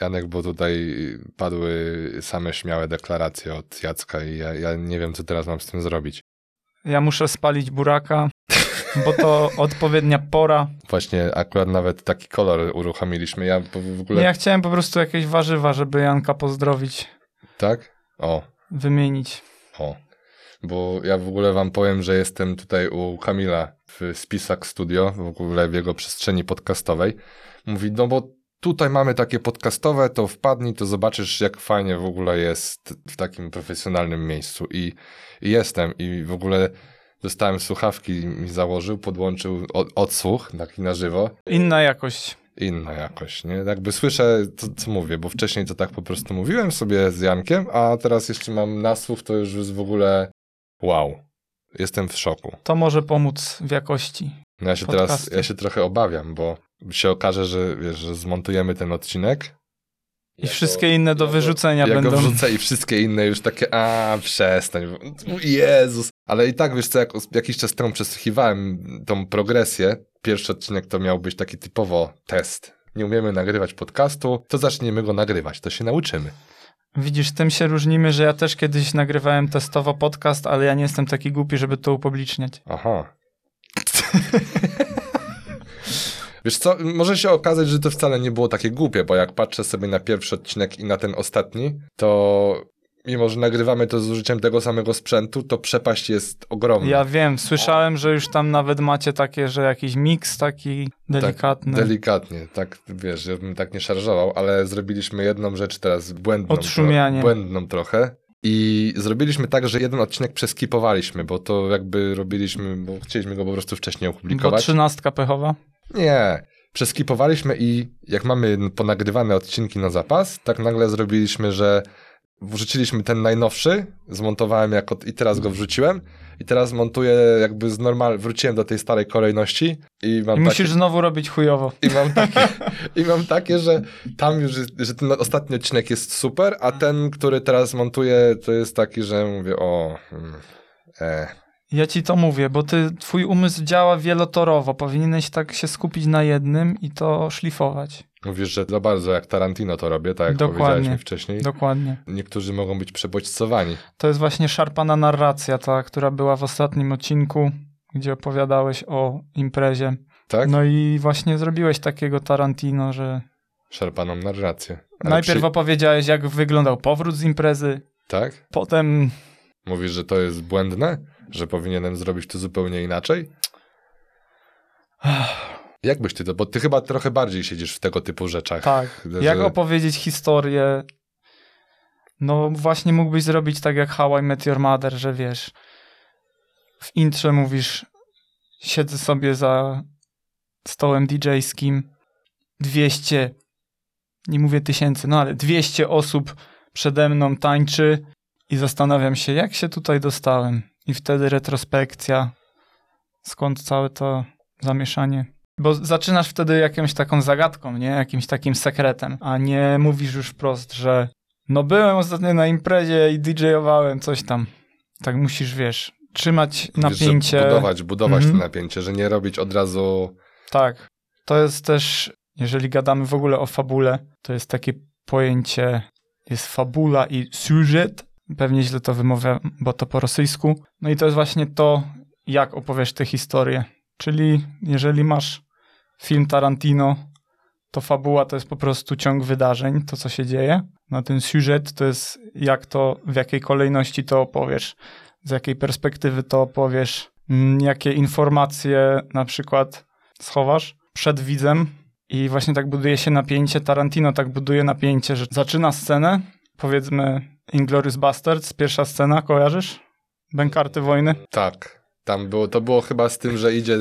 Janek, bo tutaj padły same śmiałe deklaracje od Jacka i ja, ja nie wiem, co teraz mam z tym zrobić. Ja muszę spalić buraka, bo to odpowiednia pora. Właśnie akurat nawet taki kolor uruchomiliśmy. Ja w ogóle... Ja chciałem po prostu jakieś warzywa, żeby Janka pozdrowić. Tak? O. Wymienić. O. Bo ja w ogóle wam powiem, że jestem tutaj u Kamila w Spisak Studio, w ogóle w jego przestrzeni podcastowej. Mówi, no bo tutaj mamy takie podcastowe, to wpadnij, to zobaczysz, jak fajnie w ogóle jest w takim profesjonalnym miejscu. I, i jestem. I w ogóle dostałem słuchawki, mi założył, podłączył od, odsłuch, taki na żywo. Inna jakość. Inna jakość, nie? Jakby słyszę, to, co mówię, bo wcześniej to tak po prostu mówiłem sobie z Jankiem, a teraz jeszcze mam nasłuch, to już jest w ogóle wow. Jestem w szoku. To może pomóc w jakości. No ja się teraz, ja się trochę obawiam, bo się okaże, że wiesz, że zmontujemy ten odcinek. I ja wszystkie inne do ja wyrzucenia go, będą. Ja go wrzucę i wszystkie inne już takie, a przestań. Jezus. Ale i tak, wiesz co, jak jakiś czas temu przesłuchiwałem tą progresję, pierwszy odcinek to miał być taki typowo test. Nie umiemy nagrywać podcastu, to zaczniemy go nagrywać, to się nauczymy. Widzisz, tym się różnimy, że ja też kiedyś nagrywałem testowo podcast, ale ja nie jestem taki głupi, żeby to upubliczniać. Aha. Wiesz co, może się okazać, że to wcale nie było takie głupie, bo jak patrzę sobie na pierwszy odcinek i na ten ostatni, to mimo, że nagrywamy to z użyciem tego samego sprzętu, to przepaść jest ogromna. Ja wiem, słyszałem, że już tam nawet macie takie, że jakiś miks taki delikatny. Tak, delikatnie, tak, wiesz, żebym tak nie szarżował, ale zrobiliśmy jedną rzecz teraz błędną. Odszumianie. Błędną trochę. I zrobiliśmy tak, że jeden odcinek przeskipowaliśmy, bo to jakby robiliśmy, bo chcieliśmy go po prostu wcześniej opublikować. Bo trzynastka pechowa? Nie. Przeskipowaliśmy i jak mamy ponagrywane odcinki na zapas, tak nagle zrobiliśmy, że wrzuciliśmy ten najnowszy, zmontowałem jako i teraz go wrzuciłem i teraz montuję jakby z normal, wróciłem do tej starej kolejności i mam I musisz takie, znowu robić chujowo. I mam takie, i mam takie że tam już, że ten ostatni odcinek jest super, a ten, który teraz montuję, to jest taki, że mówię o... Mm, e, ja ci to mówię, bo ty, twój umysł działa wielotorowo. Powinieneś tak się skupić na jednym i to szlifować. Mówisz, że za bardzo jak Tarantino to robię, tak jak Dokładnie. powiedziałeś mi wcześniej. Dokładnie. Niektórzy mogą być przebodźcowani. To jest właśnie szarpana narracja, ta, która była w ostatnim odcinku, gdzie opowiadałeś o imprezie. Tak? No i właśnie zrobiłeś takiego Tarantino, że... Szarpaną narrację. Ale Najpierw przy... opowiedziałeś, jak wyglądał powrót z imprezy. Tak? Potem... Mówisz, że to jest błędne? Że powinienem zrobić to zupełnie inaczej? Jak byś ty to, bo ty chyba trochę bardziej siedzisz w tego typu rzeczach. Tak. Że... Jak opowiedzieć historię? No właśnie mógłbyś zrobić tak jak How I Met Your Mother, że wiesz, w intrze mówisz, siedzę sobie za stołem DJ-skim, 200, nie mówię tysięcy, no ale 200 osób przede mną tańczy i zastanawiam się, jak się tutaj dostałem. I wtedy retrospekcja, skąd całe to zamieszanie. Bo zaczynasz wtedy jakąś taką zagadką, nie? Jakimś takim sekretem, a nie mówisz już wprost, że no byłem ostatnio na imprezie i DJ-owałem coś tam. Tak musisz, wiesz, trzymać napięcie. budować, budować mhm. to napięcie, że nie robić od razu... Tak. To jest też, jeżeli gadamy w ogóle o fabule, to jest takie pojęcie, jest fabula i sujet. Pewnie źle to wymowia, bo to po rosyjsku. No i to jest właśnie to, jak opowiesz tę historię. Czyli jeżeli masz film Tarantino, to fabuła to jest po prostu ciąg wydarzeń, to co się dzieje. Na ten sujet to jest jak to, w jakiej kolejności to opowiesz, z jakiej perspektywy to opowiesz, mm, jakie informacje na przykład schowasz przed widzem i właśnie tak buduje się napięcie. Tarantino tak buduje napięcie, że zaczyna scenę, powiedzmy Inglourious Basterds, pierwsza scena, kojarzysz? Bękarty wojny? Tak. Tam było, to było chyba z tym, że idzie,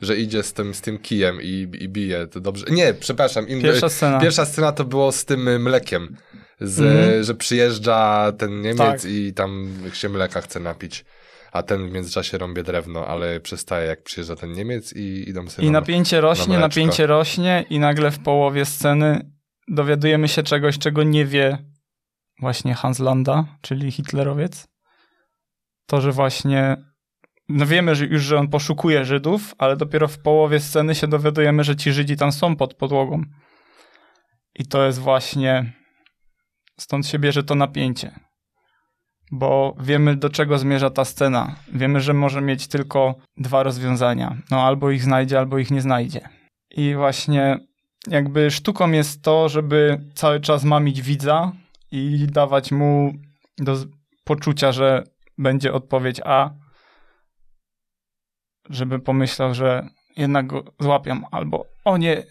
że idzie z tym, z tym kijem i, i bije. To dobrze. Nie, przepraszam. Im, pierwsza scena. Pierwsza scena to było z tym mlekiem. Z, mm. Że przyjeżdża ten Niemiec tak. i tam się mleka chce napić. A ten w międzyczasie rąbie drewno, ale przestaje jak przyjeżdża ten Niemiec i idą sobie I na, napięcie rośnie, na napięcie rośnie i nagle w połowie sceny dowiadujemy się czegoś, czego nie wie właśnie Hans Landa, czyli hitlerowiec. To, że właśnie no wiemy że już, że on poszukuje Żydów, ale dopiero w połowie sceny się dowiadujemy, że ci Żydzi tam są pod podłogą. I to jest właśnie stąd się bierze to napięcie. Bo wiemy, do czego zmierza ta scena. Wiemy, że może mieć tylko dwa rozwiązania. No albo ich znajdzie, albo ich nie znajdzie. I właśnie jakby sztuką jest to, żeby cały czas mamić widza i dawać mu do poczucia, że będzie odpowiedź A, żeby pomyślał, że jednak go złapią, albo o nie,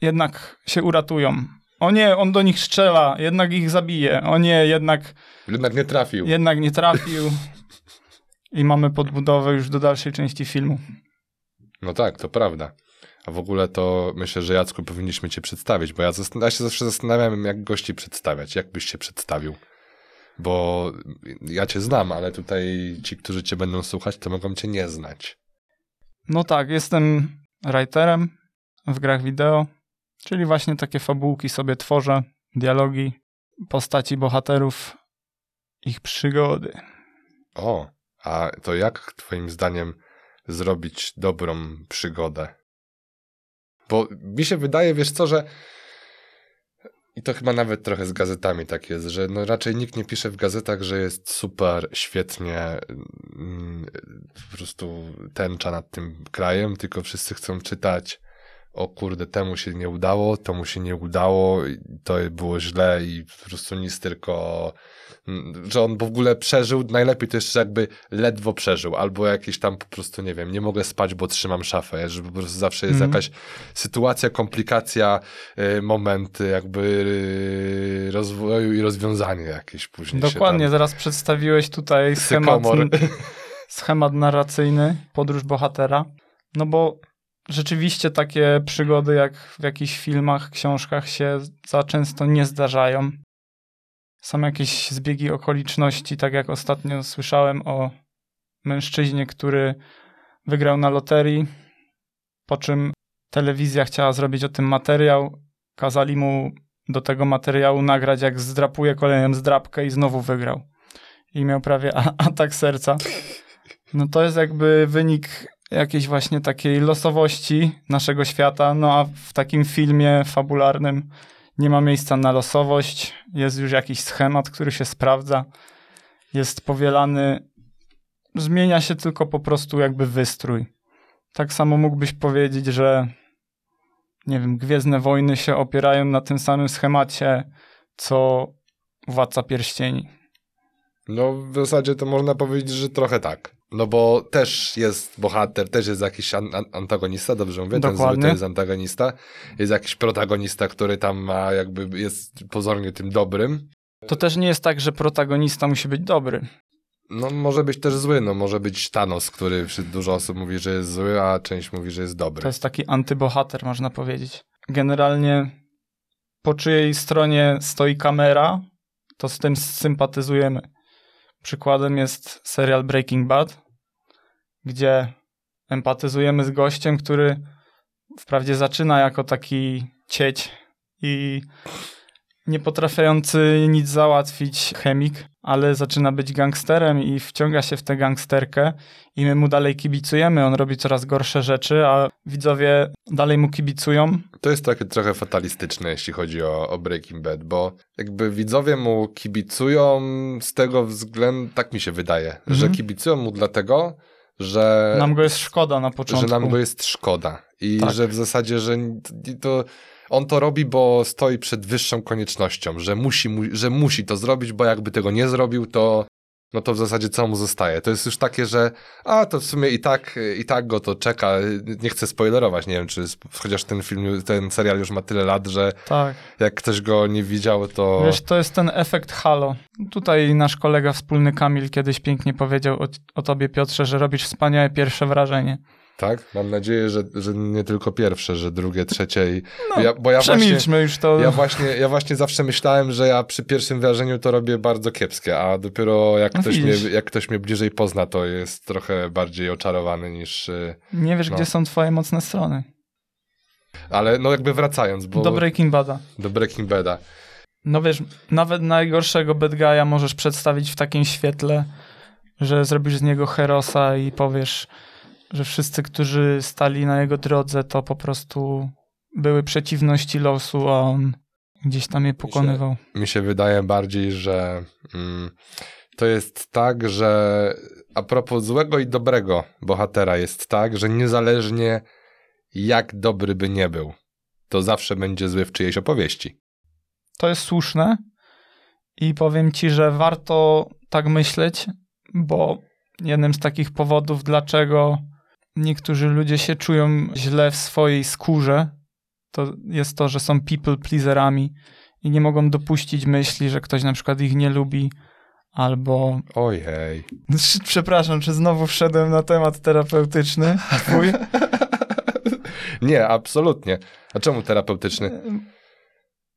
jednak się uratują. O nie, on do nich strzela, jednak ich zabije. O nie, jednak, Jednak nie trafił. jednak nie trafił. I mamy podbudowę już do dalszej części filmu. No tak, to prawda. A w ogóle to myślę, że Jacku powinniśmy cię przedstawić, bo ja, ja się zawsze zastanawiam, jak gości przedstawiać, jak byś się przedstawił. Bo ja cię znam, ale tutaj ci, którzy cię będą słuchać, to mogą cię nie znać. No tak, jestem writerem w grach wideo, czyli właśnie takie fabułki sobie tworzę, dialogi, postaci bohaterów, ich przygody. O, a to jak twoim zdaniem zrobić dobrą przygodę? Bo mi się wydaje, wiesz co, że i to chyba nawet trochę z gazetami tak jest, że no raczej nikt nie pisze w gazetach, że jest super, świetnie, mm, po prostu tęcza nad tym krajem, tylko wszyscy chcą czytać o kurde, temu się nie udało, temu się nie udało, to było źle i po prostu nic tylko, mm, że on w ogóle przeżył, najlepiej to jeszcze jakby ledwo przeżył, albo jakieś tam po prostu, nie wiem, nie mogę spać, bo trzymam szafę, że po prostu zawsze jest Mhm. jakaś sytuacja, komplikacja, y, moment jakby y, rozwoju i rozwiązanie jakieś później Dokładnie, zaraz przedstawiłeś tutaj schemat, schemat narracyjny, podróż bohatera. No bo rzeczywiście takie przygody, jak w jakichś filmach, książkach się za często nie zdarzają. Są jakieś zbiegi okoliczności, tak jak ostatnio słyszałem o mężczyźnie, który wygrał na loterii, po czym telewizja chciała zrobić o tym materiał, kazali mu do tego materiału nagrać, jak zdrapuje kolejną zdrapkę i znowu wygrał. I miał prawie atak serca. No to jest jakby wynik jakiejś właśnie takiej losowości naszego świata, no a w takim filmie fabularnym nie ma miejsca na losowość, jest już jakiś schemat, który się sprawdza, jest powielany, zmienia się tylko po prostu jakby wystrój. Tak samo mógłbyś powiedzieć, że nie wiem, Gwiezdne Wojny się opierają na tym samym schemacie, co Władca Pierścieni. No, w zasadzie to można powiedzieć, że trochę tak. No bo też jest bohater, też jest jakiś an- an- antagonista, dobrze mówię, ten zły Dokładnie. to jest antagonista. Jest jakiś protagonista, który tam ma jakby, jest pozornie tym dobrym. To też nie jest tak, że protagonista musi być dobry. No może być też zły, no może być Thanos, który dużo osób mówi, że jest zły, a część mówi, że jest dobry. To jest taki antybohater, można powiedzieć. Generalnie po czyjej stronie stoi kamera, to z tym sympatyzujemy. Przykładem jest serial Breaking Bad, gdzie empatyzujemy z gościem, który wprawdzie zaczyna jako taki cieć i nie potrafiący nic załatwić chemik, ale zaczyna być gangsterem i wciąga się w tę gangsterkę i my mu dalej kibicujemy, on robi coraz gorsze rzeczy, a widzowie dalej mu kibicują. To jest takie trochę fatalistyczne, jeśli chodzi o, o Breaking Bad, bo jakby widzowie mu kibicują z tego względu, tak mi się wydaje, że kibicują mu dlatego, że Nam go jest szkoda na że początku. nam go jest szkoda i Tak. że w zasadzie, że to on to robi, bo stoi przed wyższą koniecznością, że musi, mu, że musi to zrobić, bo jakby tego nie zrobił, to no to w zasadzie co mu zostaje. To jest już takie, że a to w sumie i tak, i tak go to czeka. Nie chcę spoilerować, nie wiem, czy chociaż ten film, ten serial już ma tyle lat, że Tak. jak ktoś go nie widział, to Wiesz, to jest ten efekt halo. Tutaj nasz kolega wspólny Kamil kiedyś pięknie powiedział o, o tobie, Piotrze, że robisz wspaniałe pierwsze wrażenie. Tak? Mam nadzieję, że, że nie tylko pierwsze, że drugie, trzecie i No, ja, bo ja właśnie, już to. Ja właśnie, ja właśnie zawsze myślałem, że ja przy pierwszym wrażeniu to robię bardzo kiepskie, a dopiero jak No ktoś, mnie, jak ktoś mnie bliżej pozna, to jest trochę bardziej oczarowany niż... y, Nie wiesz, no. gdzie są twoje mocne strony. Ale no jakby wracając, bo Do Breaking Bada. do Breaking Bada. No wiesz, nawet najgorszego bad guy'a możesz przedstawić w takim świetle, że zrobisz z niego herosa i powiesz, że wszyscy, którzy stali na jego drodze, to po prostu były przeciwności losu, a on gdzieś tam je pokonywał. Mi się wydaje bardziej, że mm, to jest tak, że a propos złego i dobrego bohatera jest tak, że niezależnie jak dobry by nie był, to zawsze będzie zły w czyjejś opowieści. To jest słuszne i powiem ci, że warto tak myśleć, bo jednym z takich powodów, dlaczego niektórzy ludzie się czują źle w swojej skórze, to jest to, że są people pleaserami i nie mogą dopuścić myśli, że ktoś na przykład ich nie lubi, albo. Ojej. Przepraszam, czy znowu wszedłem na temat terapeutyczny? Twój? nie, absolutnie. A czemu terapeutyczny?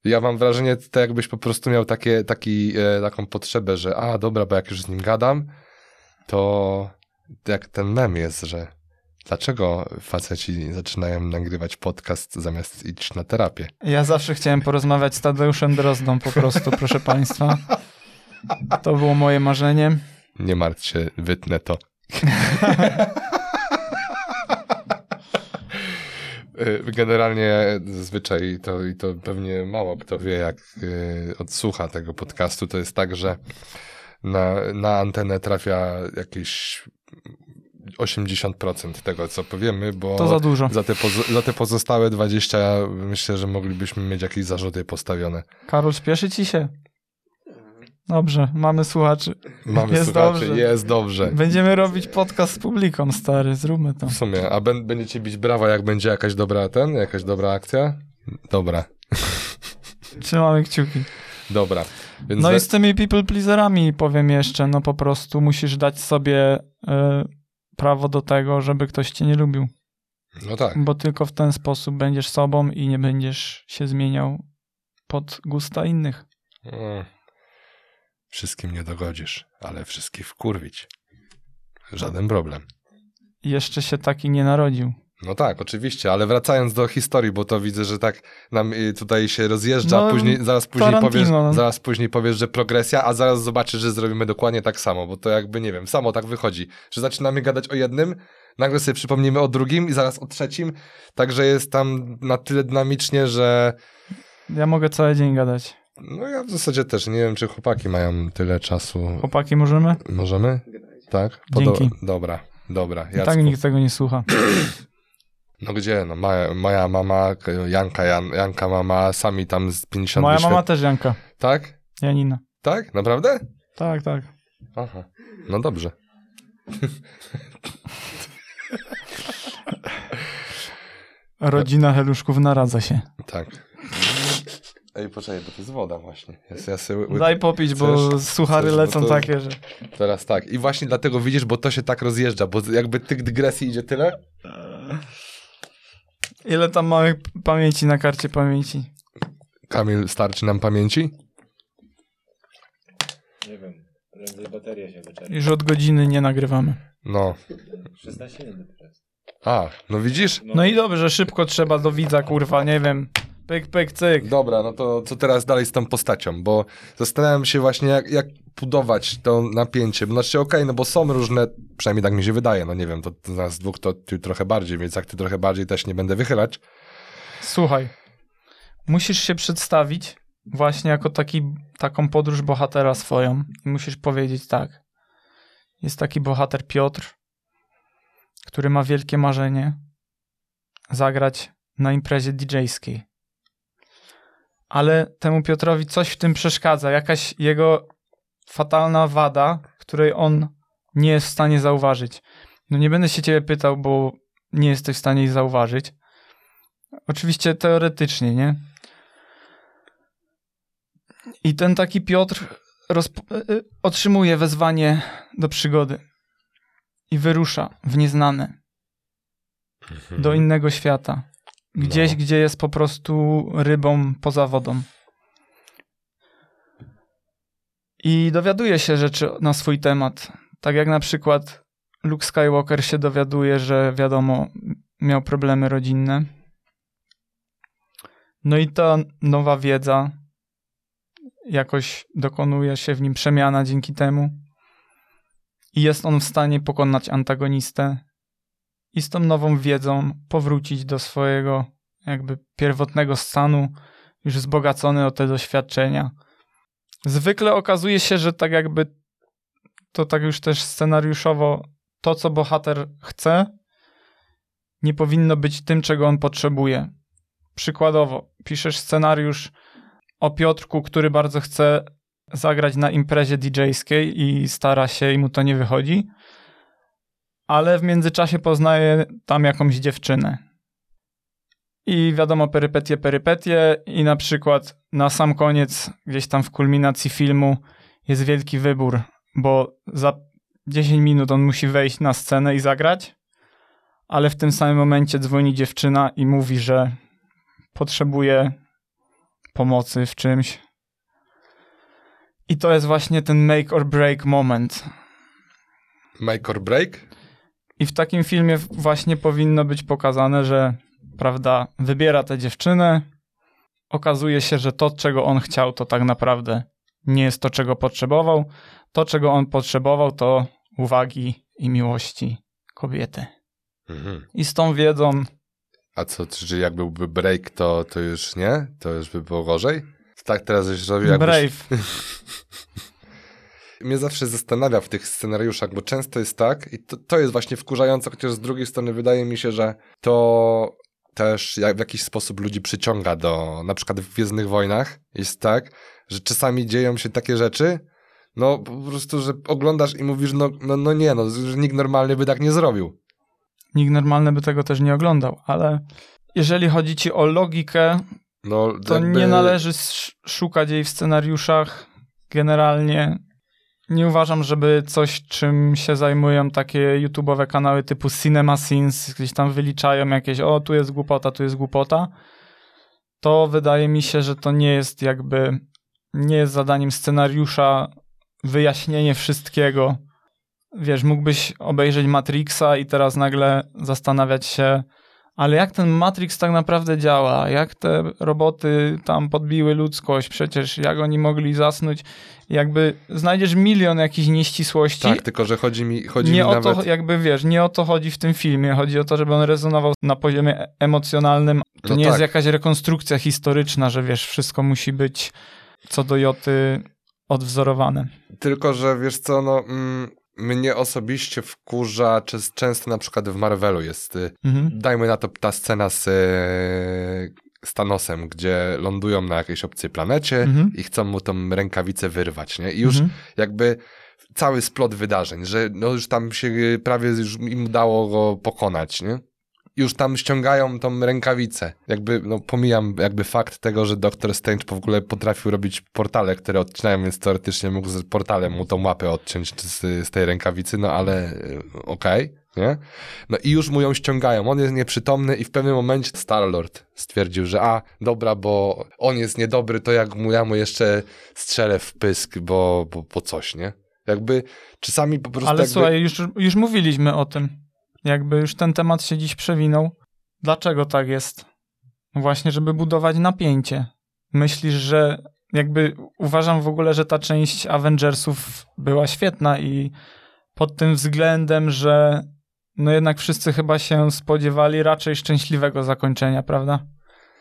Ja mam wrażenie, to jakbyś po prostu miał takie, taki, e, taką potrzebę, że a dobra, bo jak już z nim gadam, to jak ten mem jest, że dlaczego faceci zaczynają nagrywać podcast zamiast iść na terapię? Ja zawsze chciałem porozmawiać z Tadeuszem Drozdą po prostu, proszę państwa. To było moje marzenie. Nie martw się, wytnę to. Y, generalnie zazwyczaj to, i to pewnie mało kto wie, jak y, odsłucha tego podcastu, to jest tak, że na, na antenę trafia jakieś 80% tego, co powiemy, bo To za dużo. za te, za te pozostałe 20 myślę, że moglibyśmy mieć jakieś zarzuty postawione. Karol, śpieszy ci się? Dobrze, mamy słuchaczy. Mamy Jest słuchaczy, dobrze. jest dobrze. Będziemy robić podcast z publiką, stary, zróbmy to. W sumie, a będziecie bić brawa, jak będzie jakaś dobra ten, jakaś dobra akcja? Dobra, Trzymamy kciuki. dobra. No i z tymi people pleaserami powiem jeszcze, no po prostu musisz dać sobie y, prawo do tego, żeby ktoś cię nie lubił. no tak. Bo tylko w ten sposób będziesz sobą i nie będziesz się zmieniał pod gusta innych. Mm. Wszystkim nie dogodzisz, ale wszystkich wkurwić. Żaden problem. Jeszcze się taki nie narodził. No tak, oczywiście, ale wracając do historii, bo to widzę, że tak nam y, tutaj się rozjeżdża, No, później, zaraz, później Tarantino, powiesz, no. zaraz później powiesz, że progresja, a zaraz zobaczysz, że zrobimy dokładnie tak samo, bo to jakby, nie wiem, samo tak wychodzi, że zaczynamy gadać o jednym, nagle sobie przypomnimy o drugim i zaraz o trzecim, także jest tam na tyle dynamicznie, że Ja mogę cały dzień gadać. no ja w zasadzie też nie wiem, czy chłopaki mają tyle czasu. Chłopaki możemy? Możemy? Tak? Dzięki. dobra, dobra. I tak Jacku. nikt tego nie słucha. No gdzie? No moja, moja mama, Janka, Jan, Janka mama, sami tam z 50 Moja mama też Janka. Tak? Janina. Tak? Naprawdę? Tak, tak. Aha. No dobrze. Rodzina Heluszków naradza się. Tak. Ej, poczekaj, bo to jest woda właśnie. Ja, ja sobie Daj popić, bo Chcesz? suchary Chcesz, bo lecą to- takie, że... Teraz tak. I właśnie dlatego widzisz, bo to się tak rozjeżdża, bo jakby tych dygresji idzie tyle. Ile tam mamy pamięci na karcie pamięci? Kamil, starczy nam pamięci? Nie wiem, prędzej bateria się wyczerpie. Już od godziny nie nagrywamy. No. 16 minut teraz. A, no widzisz? No i dobrze, szybko trzeba do widza, kurwa, nie wiem. Pyk, pyk, cyk. Dobra, no to co teraz dalej z tą postacią? Bo zastanawiam się właśnie, jak, jak budować to napięcie. Znaczy, okej, no bo są różne, przynajmniej tak mi się wydaje, no nie wiem, to z nas dwóch to ty trochę bardziej, więc jak ty trochę bardziej też nie będę wychylać. Słuchaj, musisz się przedstawić właśnie jako taki, taką podróż bohatera swoją i musisz powiedzieć tak. Jest taki bohater Piotr, który ma wielkie marzenie zagrać na imprezie DJ-skiej. Ale temu Piotrowi coś w tym przeszkadza, jakaś jego fatalna wada, której on nie jest w stanie zauważyć. No nie będę się ciebie pytał, bo nie jesteś w stanie jej zauważyć. Oczywiście teoretycznie, nie? I ten taki Piotr rozp- y, otrzymuje wezwanie do przygody i wyrusza w nieznane, do innego świata. Gdzieś, No. gdzie jest po prostu rybą poza wodą. I dowiaduje się rzeczy na swój temat. Tak jak na przykład Luke Skywalker się dowiaduje, że wiadomo, miał problemy rodzinne. No i ta nowa wiedza, jakoś dokonuje się w nim przemiana dzięki temu. I jest on w stanie pokonać antagonistę i z tą nową wiedzą powrócić do swojego jakby pierwotnego stanu, już wzbogacony o te doświadczenia. Zwykle okazuje się, że tak jakby to tak już też scenariuszowo to, co bohater chce, nie powinno być tym, czego on potrzebuje. Przykładowo, piszesz scenariusz o Piotrku, który bardzo chce zagrać na imprezie DJ-skiej i stara się i mu to nie wychodzi, ale w międzyczasie poznaje tam jakąś dziewczynę. I wiadomo, perypetie, perypetie i na przykład na sam koniec, gdzieś tam w kulminacji filmu jest wielki wybór, bo za 10 minut on musi wejść na scenę i zagrać, ale w tym samym momencie dzwoni dziewczyna i mówi, że potrzebuje pomocy w czymś. I to jest właśnie ten make or break moment. Make or break? I w takim filmie właśnie powinno być pokazane, że prawda, wybiera tę dziewczynę. Okazuje się, że to, czego on chciał, to tak naprawdę nie jest to, czego potrzebował. To, czego on potrzebował, to uwagi i miłości kobiety. Mhm. I z tą wiedzą A co, czy jak byłby break, to, to już nie? To już by było gorzej? Tak teraz już robił jakbyś... Brave. Mnie zawsze zastanawia w tych scenariuszach, bo często jest tak, i to, to jest właśnie wkurzające, chociaż z drugiej strony wydaje mi się, że to też jak w jakiś sposób ludzi przyciąga do, na przykład w Gwiezdnych Wojnach jest tak, że czasami dzieją się takie rzeczy, no po prostu, że oglądasz i mówisz, no, no, no nie, no, że nikt normalny by tak nie zrobił. Nikt normalny by tego też nie oglądał, ale jeżeli chodzi ci o logikę, No, to jakby- nie należy sz- szukać jej w scenariuszach. Generalnie nie uważam, żeby coś, czym się zajmują takie YouTube'owe kanały typu Cinema Scenes, gdzieś tam wyliczają jakieś, o tu jest głupota, tu jest głupota. To wydaje mi się, że to nie jest jakby, nie jest zadaniem scenariusza wyjaśnienie wszystkiego. Wiesz, mógłbyś obejrzeć Matrixa i teraz nagle zastanawiać się, ale jak ten Matrix tak naprawdę działa? Jak te roboty tam podbiły ludzkość? Przecież jak oni mogli zasnąć? Jakby znajdziesz milion jakichś nieścisłości. Tak, tylko że chodzi mi, chodzi nie mi o nawet... to, jakby wiesz, nie o to chodzi w tym filmie. Chodzi o to, żeby on rezonował na poziomie emocjonalnym. To No nie tak. jest jakaś rekonstrukcja historyczna, że wiesz, wszystko musi być co do joty odwzorowane. Tylko, że wiesz co, no mm, mnie osobiście wkurza, czy często na przykład w Marvelu jest, y, Mhm. dajmy na to ta scena z, y, z Thanosem, gdzie lądują na jakiejś obcej planecie Mhm. i chcą mu tą rękawicę wyrwać, nie? I już Mhm. jakby cały splot wydarzeń, że no już tam się y, prawie już im udało go pokonać, nie? Już tam ściągają tą rękawicę. Jakby, no pomijam jakby fakt tego, że Doctor Strange w ogóle potrafił robić portale, które odcinają, więc teoretycznie mógł z portalem mu tą łapę odciąć z, z tej rękawicy, no ale y, okej, nie? No i już mu ją ściągają. On jest nieprzytomny i w pewnym momencie Star-Lord stwierdził, że a, dobra, bo on jest niedobry, to jak mu, ja mu jeszcze strzelę w pysk, bo, bo, bo coś, nie? Jakby czasami po prostu Ale jakby... słuchaj, już, już mówiliśmy o tym. Jakby już ten temat się dziś przewinął. Dlaczego tak jest? Właśnie, żeby budować napięcie. Myślisz, że jakby uważam w ogóle, że ta część Avengersów była świetna i pod tym względem, że no jednak wszyscy chyba się spodziewali raczej szczęśliwego zakończenia, prawda?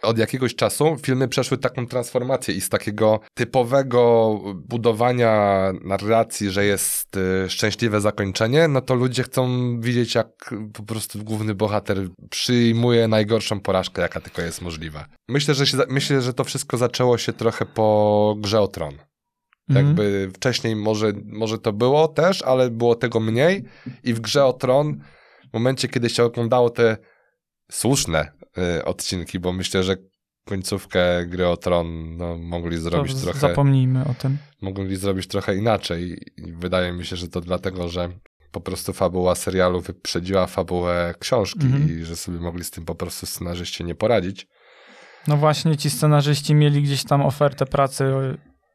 Od jakiegoś czasu filmy przeszły taką transformację i z takiego typowego budowania narracji, że jest y, szczęśliwe zakończenie, no to ludzie chcą widzieć, jak po prostu główny bohater przyjmuje najgorszą porażkę, jaka tylko jest możliwa. Myślę, że, się, myślę, że to wszystko zaczęło się trochę po grze o tron. Mhm. Jakby wcześniej może, może to było też, ale było tego mniej i w grze o tron w momencie, kiedy się oglądało te słuszne y, odcinki, bo myślę, że końcówkę gry o tron no, mogli To zrobić z- trochę Zapomnijmy o tym. mogli zrobić trochę inaczej i wydaje mi się, że to dlatego, że po prostu fabuła serialu wyprzedziła fabułę książki Mhm. i że sobie mogli z tym po prostu scenarzyści nie poradzić. No właśnie, ci scenarzyści mieli gdzieś tam ofertę pracy o,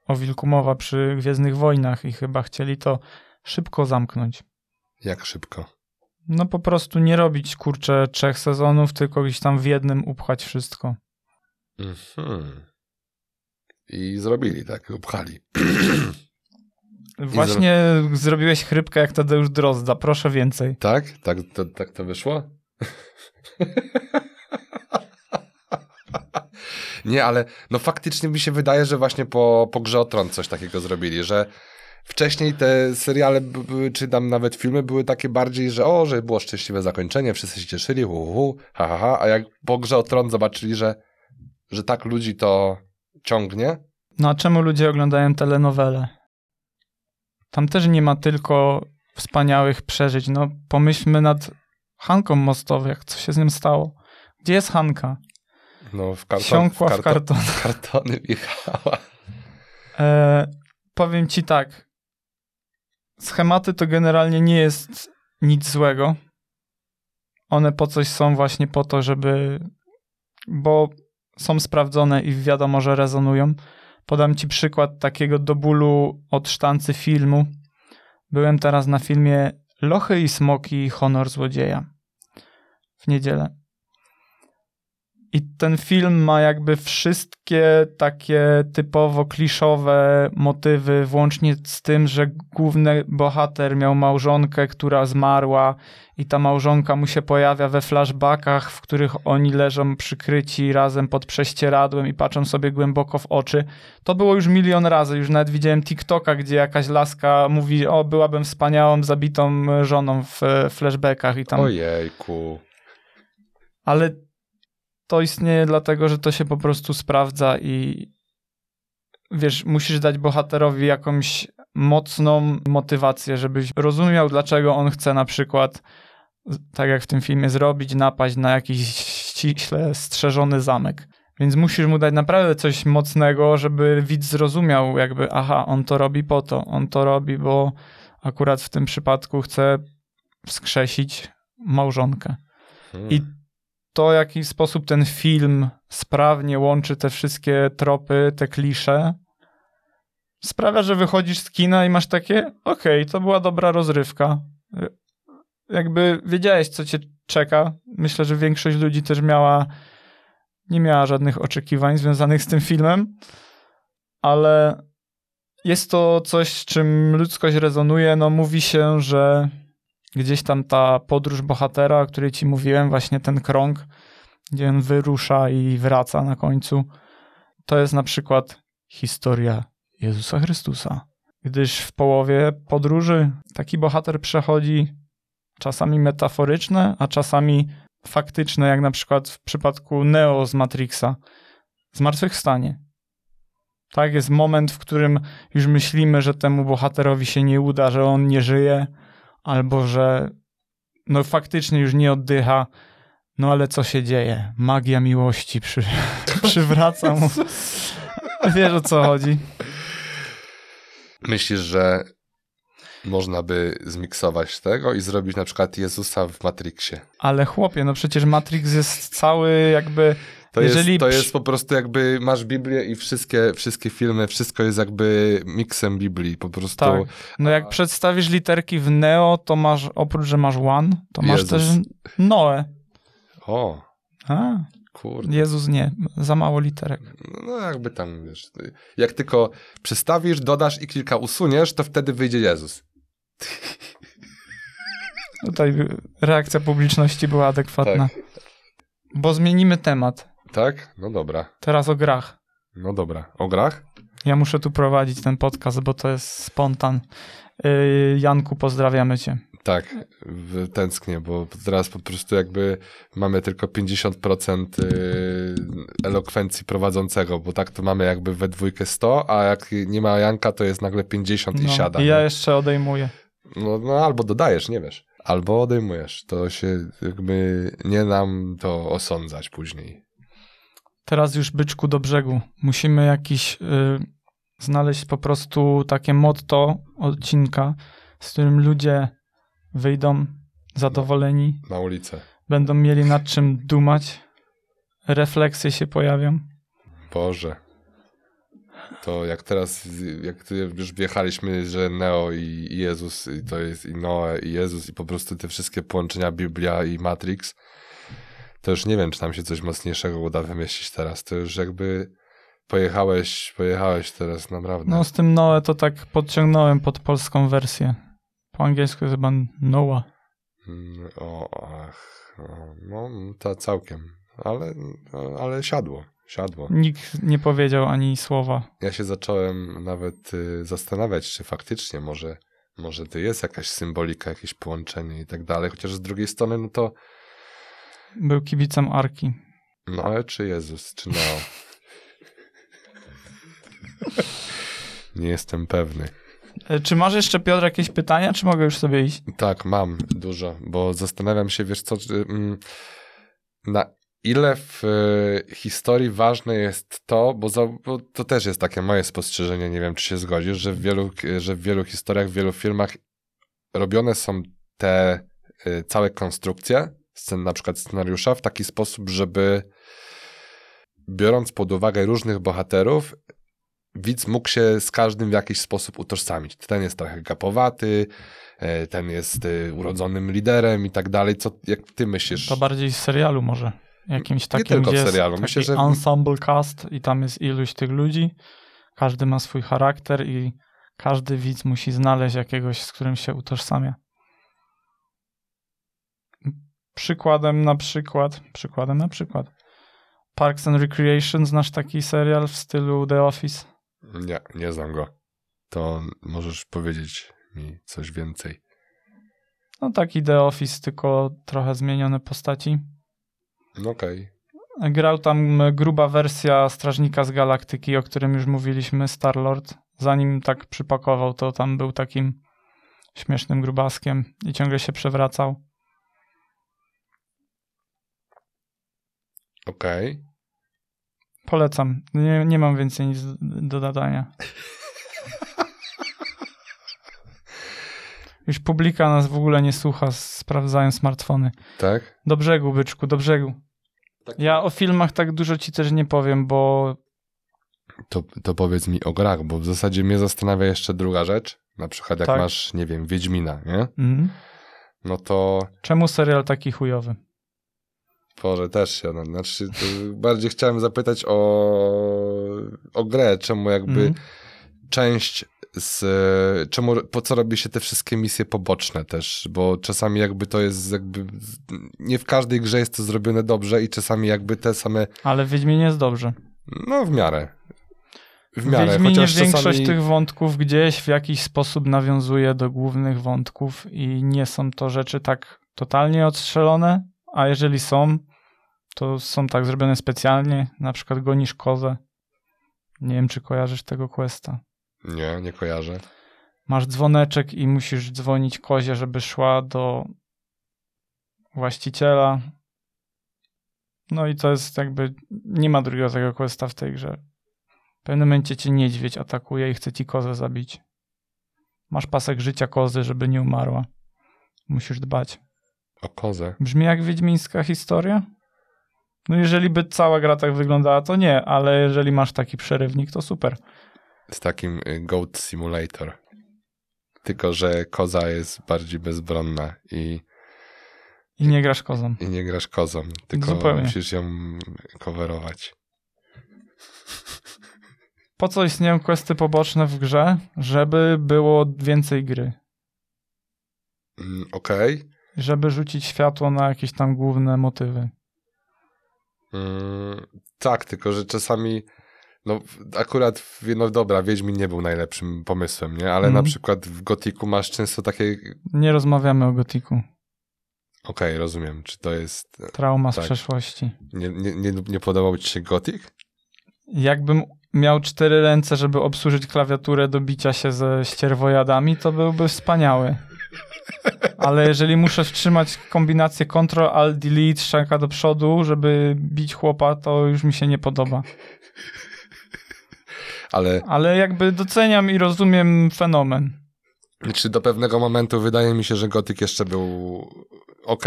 o Wilku Mowa przy Gwiezdnych Wojnach i chyba chcieli to szybko zamknąć. Jak szybko. No po prostu nie robić, kurczę, trzech sezonów, tylko gdzieś tam w jednym upchać wszystko. Mhm. I zrobili tak, upchali. Właśnie zrobiłeś chrypkę jak Tadeusz Drozda, proszę więcej. Tak? Tak to, tak to wyszło? Nie, ale no faktycznie mi się wydaje, że właśnie po, po Grze o Tron coś takiego zrobili, że wcześniej te seriale, czy tam nawet filmy były takie bardziej, że o, że było szczęśliwe zakończenie, wszyscy się cieszyli, hu, hu, ha, ha, ha, a jak po Grze o Tron zobaczyli, że, że tak ludzi to ciągnie, No a czemu ludzie oglądają telenowele? Tam też nie ma tylko wspaniałych przeżyć. No pomyślmy nad Hanką Mostowych, jak co się z nią stało. Gdzie jest Hanka? no w karton, Wsiąkła w karton. w kartony wjechała. E, powiem ci tak. Schematy to generalnie nie jest nic złego. One po coś są właśnie po to, żeby. Bo są sprawdzone i wiadomo, że rezonują. Podam ci przykład takiego do bólu od sztancy filmu. Byłem teraz na filmie Lochy i Smoki Honor Złodzieja w niedzielę. I ten film ma jakby wszystkie takie typowo kliszowe motywy, włącznie z tym, że główny bohater miał małżonkę, która zmarła i ta małżonka mu się pojawia we flashbackach, w których oni leżą przykryci razem pod prześcieradłem i patrzą sobie głęboko w oczy. To było już milion razy, już nawet widziałem TikToka, gdzie jakaś laska mówi, o byłabym wspaniałą, zabitą żoną w e, flashbackach i tam Ojejku. ale to istnieje dlatego, że to się po prostu sprawdza i wiesz, musisz dać bohaterowi jakąś mocną motywację, żebyś rozumiał, dlaczego on chce na przykład, tak jak w tym filmie, zrobić, napaść na jakiś ściśle strzeżony zamek. Więc musisz mu dać naprawdę coś mocnego, żeby widz zrozumiał, jakby, aha, on to robi po to, on to robi, bo akurat w tym przypadku chce wskrzesić małżonkę. Hmm. I to, w jaki sposób ten film sprawnie łączy te wszystkie tropy, te klisze, sprawia, że wychodzisz z kina i masz takie, okej, to była dobra rozrywka. Jakby wiedziałeś, co cię czeka. Myślę, że większość ludzi też miała, nie miała żadnych oczekiwań związanych z tym filmem, ale jest to coś, z czym ludzkość rezonuje. No, mówi się, że gdzieś tam ta podróż bohatera, o której ci mówiłem, właśnie ten krąg, gdzie on wyrusza i wraca na końcu, to jest na przykład historia Jezusa Chrystusa. Gdyż w połowie podróży taki bohater przechodzi czasami metaforyczne, a czasami faktyczne, jak na przykład w przypadku Neo z Matrixa, zmartwychwstanie. Tak, jest moment, w którym już myślimy, że temu bohaterowi się nie uda, że on nie żyje, albo że no faktycznie już nie oddycha, no ale co się dzieje? Magia miłości przy, przywraca mu. Wiesz o co chodzi. Myślisz, że można by zmiksować tego i zrobić na przykład Jezusa w Matrixie? Ale chłopie, no przecież Matrix jest cały jakby... To, Jeżeli jest, to jest po prostu jakby masz Biblię i wszystkie, wszystkie filmy, wszystko jest jakby miksem Biblii. Po prostu Tak. No jak przedstawisz literki w Neo, to masz, oprócz, że masz One, to masz Jezus. też Noe. o, A, kurde. Jezus nie, za mało literek. No jakby tam, wiesz, jak tylko przestawisz, dodasz i kilka usuniesz, to wtedy wyjdzie Jezus. Tutaj reakcja publiczności była adekwatna. Bo zmienimy temat. Tak? No dobra. Teraz o grach. No dobra. O grach? Ja muszę tu prowadzić ten podcast, bo to jest spontan. Yy, Janku, pozdrawiamy cię. Tak, tęsknię, bo teraz po prostu jakby mamy tylko 50% y, elokwencji prowadzącego, bo tak to mamy jakby we dwójkę 100, a jak nie ma Janka, to jest nagle 50 i No, siada. I ja jeszcze odejmuję. No, no albo dodajesz, nie wiesz. Albo odejmujesz. To się jakby nie nam to osądzać później. Teraz już byczku do brzegu. Musimy jakiś yy, znaleźć po prostu takie motto odcinka, z którym ludzie wyjdą zadowoleni, Na ulicę. będą mieli nad czym dumać, refleksje się pojawią. Boże. To jak teraz, jak już wjechaliśmy, że Neo i Jezus, i to jest i Noe i Jezus i po prostu te wszystkie połączenia Biblia i Matrix, to już nie wiem, czy nam się coś mocniejszego uda wymyślić teraz. To już jakby pojechałeś, pojechałeś teraz naprawdę. No z tym Noe to tak podciągnąłem pod polską wersję. Po angielsku jest chyba Noah. Mm, O, ach, no to całkiem, ale, ale siadło, siadło. Nikt nie powiedział ani słowa. Ja się zacząłem nawet y, zastanawiać, czy faktycznie może, może to jest jakaś symbolika, jakieś połączenie i tak dalej, chociaż z drugiej strony, no to Był kibicem Arki. no ale czy Jezus, czy Neo? Nie jestem pewny. E, Czy masz jeszcze, Piotr, jakieś pytania, czy mogę już sobie iść? Tak, mam dużo, bo zastanawiam się, wiesz co, czy, mm, na ile w y, historii ważne jest to, bo, za, bo to też jest takie moje spostrzeżenie, nie wiem czy się zgodzisz, że w wielu, że w wielu historiach, w wielu filmach robione są te y, całe konstrukcje, scen, na przykład scenariusza, w taki sposób, żeby biorąc pod uwagę różnych bohaterów, widz mógł się z każdym w jakiś sposób utożsamić. Ten jest trochę gapowaty, e, ten jest e, urodzonym liderem i tak dalej. Co, jak ty myślisz? To bardziej z serialu może. Jakimś takim, tylko w gdzie jest serialu. taki Myślę, że- ensemble cast i tam jest iluś tych ludzi. Każdy ma swój charakter i każdy widz musi znaleźć jakiegoś, z którym się utożsamia. Przykładem na przykład, przykładem na przykład. Parks and Recreation, znasz taki serial w stylu The Office? Nie, nie znam go. To możesz powiedzieć mi coś więcej. No taki The Office, tylko trochę zmienione postaci. No okej. Grał tam gruba wersja Strażnika z Galaktyki, o którym już mówiliśmy, Star-Lord. Zanim tak przypakował, to tam był takim śmiesznym grubaskiem i ciągle się przewracał. Okej. Polecam. Nie, nie mam więcej nic do dodania. Już publika nas w ogóle nie słucha, sprawdzają smartfony. Tak? Do brzegu, byczku, do brzegu. Ja o filmach tak dużo ci też nie powiem, bo To, to powiedz mi o grach, bo w zasadzie mnie zastanawia jeszcze druga rzecz. Na przykład jak Tak. masz, nie wiem, Wiedźmina, nie? mm, No to czemu serial taki chujowy? Boże, też się, no, znaczy bardziej chciałem zapytać o, o grę, czemu jakby Mhm. część z, czemu, po co robi się te wszystkie misje poboczne też, bo czasami jakby to jest jakby, nie w każdej grze jest to zrobione dobrze i czasami jakby te same, Ale w Wiedźminie jest dobrze. no w miarę, w W miarę, Wiedźminie chociaż większość czasami, tych wątków gdzieś w jakiś sposób nawiązuje do głównych wątków i nie są to rzeczy tak totalnie odstrzelone, a jeżeli są, to są tak zrobione specjalnie, na przykład gonisz kozę. Nie wiem, czy kojarzysz tego questa. nie, nie kojarzę, Masz dzwoneczek i musisz dzwonić kozie, żeby szła do właściciela. No i to jest jakby, nie ma drugiego tego questa w tej grze. W pewnym momencie cię niedźwiedź atakuje i chce ci kozę zabić. Masz pasek życia kozy, żeby nie umarła. Musisz dbać. o kozę, Brzmi jak wiedźmińska historia? No jeżeli by cała gra tak wyglądała, to nie, ale jeżeli masz taki przerywnik, to super. z takim y, Goat Simulator, tylko że koza jest bardziej bezbronna i I nie grasz kozą. I nie grasz kozą, tylko Zupełnie. musisz ją coverować. Po co istnieją questy poboczne w grze? Żeby było więcej gry. Mm, Okej. Żeby rzucić światło na jakieś tam główne motywy. Mm, tak, tylko że czasami. No, akurat, w- no dobra, Wiedźmin nie był najlepszym pomysłem, nie? Ale Mhm. na przykład w Gotiku masz często takie. Nie rozmawiamy o gotiku. Okej, rozumiem, czy to jest. Trauma z Tak. przeszłości. Nie, nie, nie, nie podobał ci się Gotik? Jakbym miał cztery ręce, żeby obsłużyć klawiaturę do bicia się ze ścierwojadami, to byłby wspaniały. Ale jeżeli muszę wstrzymać kombinację Ctrl, Alt, Delete, strzałka do przodu, żeby bić chłopa, to już mi się nie podoba. Ale Ale jakby doceniam i rozumiem fenomen. czy do pewnego momentu wydaje mi się, że Gotik jeszcze był ok,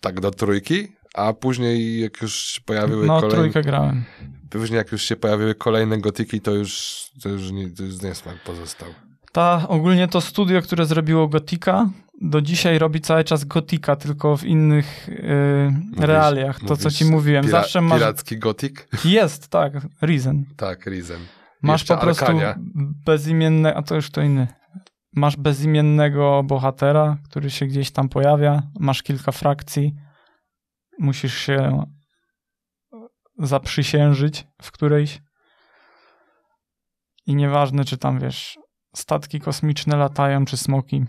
tak do trójki, a później jak już się pojawiły No, kolejne. trójkę grałem. Później jak już się pojawiły kolejne gotiki, to już, to już, nie, to już niesmak pozostał. Ta, ogólnie to studio, które zrobiło Gotika, do dzisiaj robi cały czas Gotika, tylko w innych yy, realiach. To, co mówisz ci mówiłem. Pira- Zawsze masz... Piracki gotik? Jest, tak, Reason. Tak, Risen. Masz Jeszcze po prostu Arkania. bezimiennego, a to już to inny. Masz bezimiennego bohatera, który się gdzieś tam pojawia, masz kilka frakcji, musisz się zaprzysiężyć w którejś. I nieważne, czy tam, wiesz, statki kosmiczne latają, czy smoki.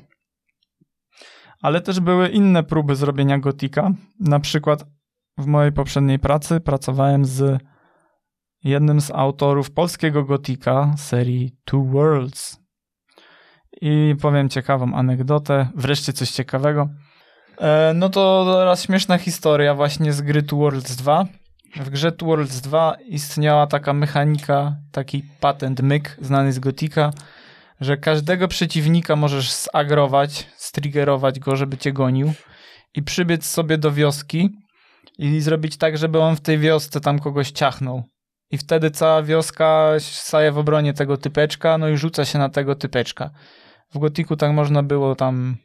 Ale też były inne próby zrobienia gotika. Na przykład w mojej poprzedniej pracy pracowałem z jednym z autorów polskiego gotika serii Two Worlds. I powiem ciekawą anegdotę, wreszcie coś ciekawego. E, no to teraz śmieszna historia właśnie z gry Two Worlds 2. W grze Two Worlds 2 istniała taka mechanika, taki patent myk znany z gotika, że każdego przeciwnika możesz zagrować, striggerować go, żeby cię gonił i przybiec sobie do wioski i zrobić tak, żeby on w tej wiosce tam kogoś ciachnął. I wtedy cała wioska staje w obronie tego typeczka, no i rzuca się na tego typeczka. W Gotiku tak można było tam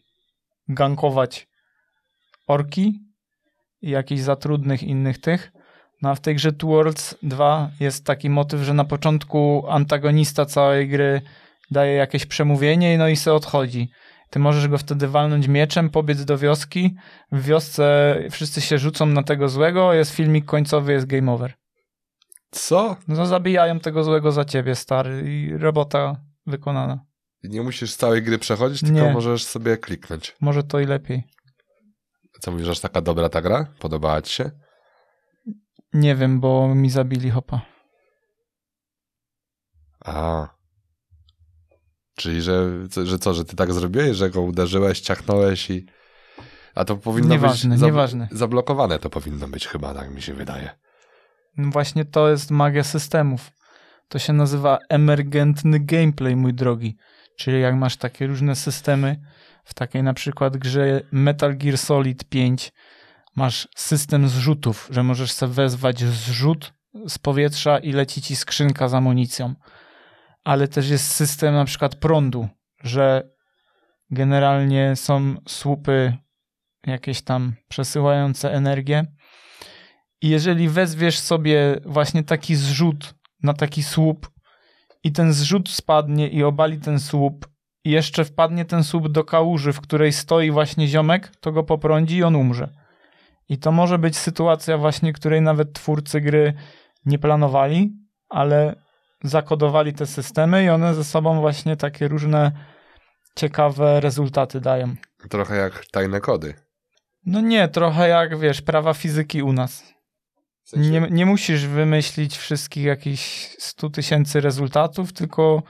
gankować orki i jakichś zatrudnych innych tych. No a w tej grze Two Worlds 2 jest taki motyw, że na początku antagonista całej gry daje jakieś przemówienie no i se odchodzi. Ty możesz go wtedy walnąć mieczem, pobiec do wioski. W wiosce wszyscy się rzucą na tego złego, jest filmik końcowy, jest game over. Co? No zabijają tego złego za ciebie, stary, i robota wykonana. Nie musisz całej gry przechodzić, tylko Nie. możesz sobie kliknąć. Może to i lepiej. Co mówisz, aż taka dobra ta gra? Podobała ci się? Nie wiem, bo mi zabili hopa. A. Czyli, że, że co, że ty tak zrobiłeś, że go uderzyłeś, ciachnąłeś i... A to powinno Nieważne, być... nieważne. Zablokowane to powinno być chyba, tak mi się wydaje. No Właśnie to jest magia systemów. To się nazywa emergentny gameplay, mój drogi. Czyli jak masz takie różne systemy, w takiej na przykład grze Metal Gear Solid 5 masz system zrzutów, że możesz sobie wezwać zrzut z powietrza i leci ci skrzynka z amunicją. Ale też jest system na przykład prądu, że generalnie są słupy jakieś tam przesyłające energię i jeżeli wezwiesz sobie właśnie taki zrzut na taki słup i ten zrzut spadnie i obali ten słup i jeszcze wpadnie ten słup do kałuży, w której stoi właśnie ziomek, to go poprądzi i on umrze. I to może być sytuacja właśnie, której nawet twórcy gry nie planowali, ale zakodowali te systemy i one ze sobą właśnie takie różne ciekawe rezultaty dają. Trochę jak tajne kody. No nie, trochę jak, wiesz, prawa fizyki u nas. W sensie- Nie, nie musisz wymyślić wszystkich jakichś 100 tysięcy rezultatów, tylko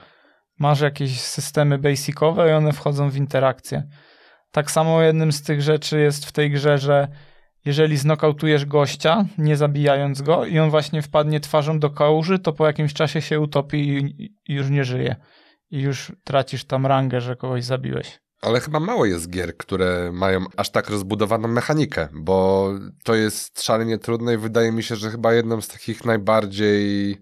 masz jakieś systemy basicowe i one wchodzą w interakcję. Tak samo jednym z tych rzeczy jest w tej grze, że jeżeli znokautujesz gościa, nie zabijając go i on właśnie wpadnie twarzą do kałuży, to po jakimś czasie się utopi i, i już nie żyje. I już tracisz tam rangę, że kogoś zabiłeś. Ale chyba mało jest gier, które mają aż tak rozbudowaną mechanikę, bo to jest szalenie trudne i wydaje mi się, że chyba jedną z takich najbardziej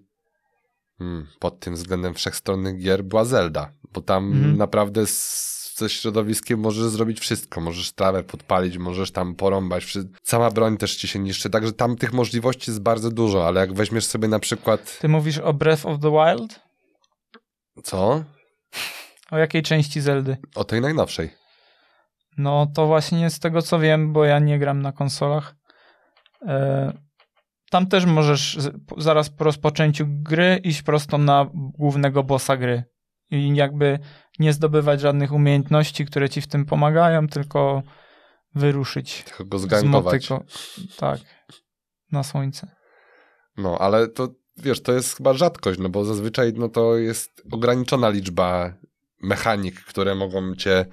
hmm, pod tym względem wszechstronnych gier była Zelda, bo tam Mhm. naprawdę z, ze środowiskiem możesz zrobić wszystko, możesz trawę podpalić, możesz tam porąbać, cała broń też ci się niszczy, także tam tych możliwości jest bardzo dużo, ale jak weźmiesz sobie na przykład, Ty mówisz o Breath of the Wild? co? O jakiej części Zeldy? O tej najnowszej. No to właśnie z tego co wiem, bo ja nie gram na konsolach. E, tam też możesz zaraz po rozpoczęciu gry iść prosto na głównego bossa gry. I jakby nie zdobywać żadnych umiejętności, które ci w tym pomagają, tylko wyruszyć Tylko go z zgankować. motyko. Tak. Na słońce. No, ale to wiesz, to jest chyba rzadkość, no bo zazwyczaj no to jest ograniczona liczba mechanik, które mogą cię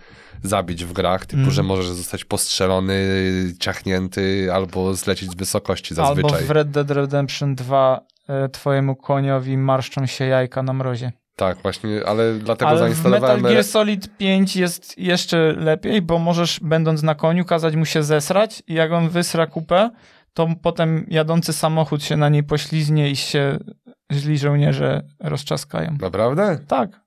zabić w grach, typu, Mm. że możesz zostać postrzelony, ciachnięty albo zlecieć z wysokości Albo zazwyczaj. w Red Dead Redemption 2 e, twojemu koniowi marszczą się jajka na mrozie. Tak, właśnie, ale dlatego Ale zainstalowałem... Metal Gear Solid 5 jest jeszcze lepiej, bo możesz, będąc na koniu, kazać mu się zesrać i jak on wysra kupę, to potem jadący samochód się na niej poślizgnie i się źli żołnierze rozczaskają. Naprawdę? Tak.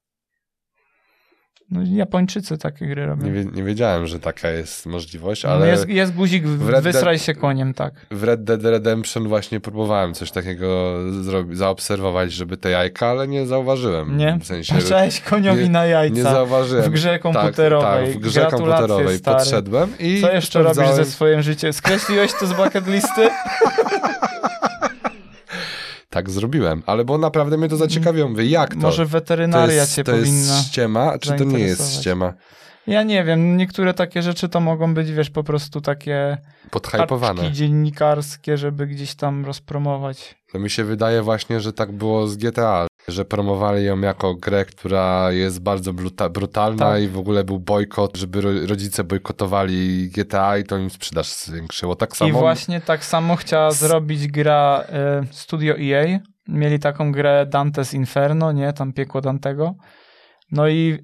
No, Japończycy takie gry robią. Nie, nie wiedziałem, że taka jest możliwość, No, ale jest, jest guzik, w Red wysraj się koniem, tak. w Red Dead Redemption właśnie próbowałem coś takiego zrobić, zaobserwować, żeby te jajka, ale nie zauważyłem. Nie? W sensie, Patrzałeś koniowi nie- na nie jajca zauważyłem. w grze Tak, komputerowej. tak, w grze Gratulacje, komputerowej stary. podszedłem i Co jeszcze robisz ze swoim życiem? Skreśliłeś to z bucket listy? tak zrobiłem, ale bo naprawdę mnie to zaciekawiło. Mówię, jak to? Może to weterynaria jest, cię to powinna... jest ściema, czy to nie jest ściema? Ja nie wiem, niektóre takie rzeczy to mogą być, wiesz, po prostu takie Podhypowane. dziennikarskie, żeby gdzieś tam rozpromować. To mi się wydaje właśnie, że tak było z GTA, że promowali ją jako grę, która jest bardzo bruta- brutalna Tak. i w ogóle był bojkot, żeby ro- rodzice bojkotowali GTA i to im sprzedaż zwiększyło. Tak samo I właśnie tak samo chciała S- zrobić gra y, Studio EA. Mieli taką grę Dante's Inferno, nie? Tam piekło Dantego. No i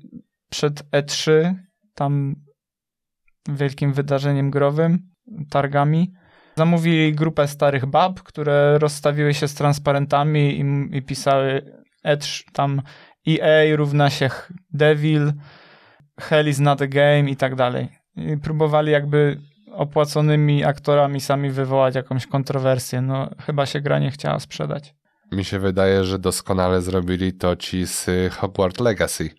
przed E3, tam wielkim wydarzeniem growym, targami, zamówili grupę starych bab, które rozstawiły się z transparentami i, i pisały E3, tam EA równa się Devil, Hell is not a game i tak dalej. I próbowali jakby opłaconymi aktorami sami wywołać jakąś kontrowersję. No chyba się gra nie chciała sprzedać. mi się wydaje, że doskonale zrobili to ci z Hogwarts Legacy.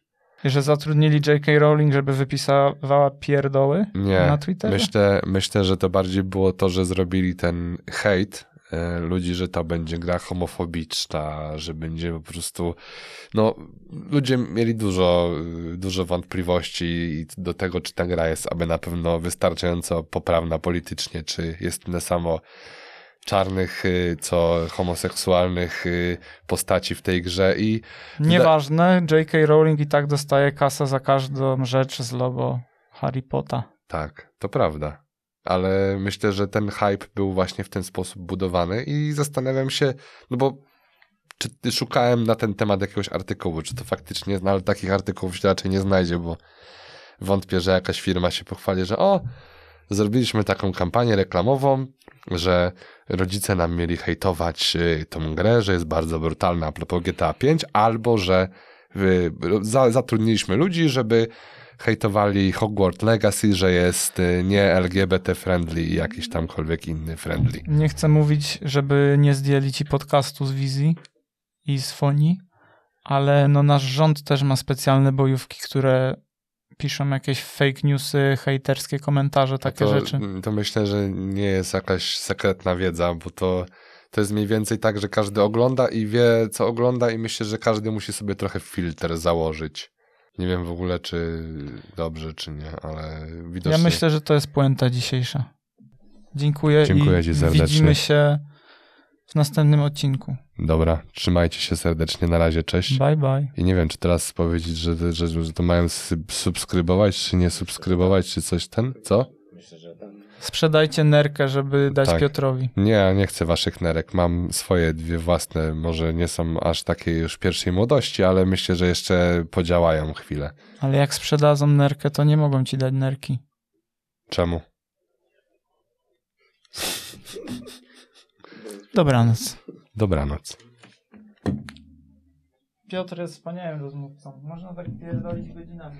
Że zatrudnili J.K. Rowling, żeby wypisywała pierdoły Nie, na Twitterze. myślę, myślę, że to bardziej było to, że zrobili ten hejt e, ludzi, że to będzie gra homofobiczna, że będzie po prostu, no, ludzie mieli dużo, y, dużo wątpliwości do tego, czy ta gra jest aby na pewno wystarczająco poprawna politycznie, czy jest tyle samo czarnych, y, co homoseksualnych y, postaci w tej grze i Nieważne, J.K. Rowling i tak dostaje kasę za każdą rzecz z logo Harry Potta. Tak, to prawda. Ale myślę, że ten hype był właśnie w ten sposób budowany i zastanawiam się, no bo czy szukałem na ten temat jakiegoś artykułu, czy to faktycznie, no ale takich artykułów się raczej nie znajdzie, bo wątpię, że jakaś firma się pochwali, że o, zrobiliśmy taką kampanię reklamową, że rodzice nam mieli hejtować y, tą grę, że jest bardzo brutalna a propos GTA 5, albo że y, za, zatrudniliśmy ludzi, żeby hejtowali Hogwarts Legacy, że jest y, nie LGBT friendly i jakiś tamkolwiek inny friendly. Nie chcę mówić, żeby nie zdjęli ci podcastu z wizji i z fonii, ale no nasz rząd też ma specjalne bojówki, które piszą jakieś fake newsy, hejterskie komentarze, takie to, rzeczy. To myślę, że nie jest jakaś sekretna wiedza, bo to, to jest mniej więcej tak, że każdy ogląda i wie, co ogląda i myślę, że każdy musi sobie trochę filtr założyć. Nie wiem w ogóle, czy dobrze, czy nie, ale widocznie... Ja myślę, że to jest puenta dzisiejsza. Dziękuję, Dziękuję i ci serdecznie. widzimy się w następnym odcinku. Dobra, trzymajcie się serdecznie, na razie, cześć. Bye bye. I nie wiem, czy teraz powiedzieć, że, że, że to mają sub- subskrybować, czy nie subskrybować, czy coś ten, co? Sprzedajcie nerkę, żeby dać Tak. Piotrowi. Nie, ja nie chcę waszych nerek. Mam swoje dwie własne, może nie są aż takie już pierwszej młodości, ale myślę, że jeszcze podziałają chwilę. Ale jak sprzedadzą nerkę, to nie mogą ci dać nerki. Czemu? Dobranoc. Dobranoc. Piotr jest wspaniałym rozmówcą. Można tak pierdolić godzinami.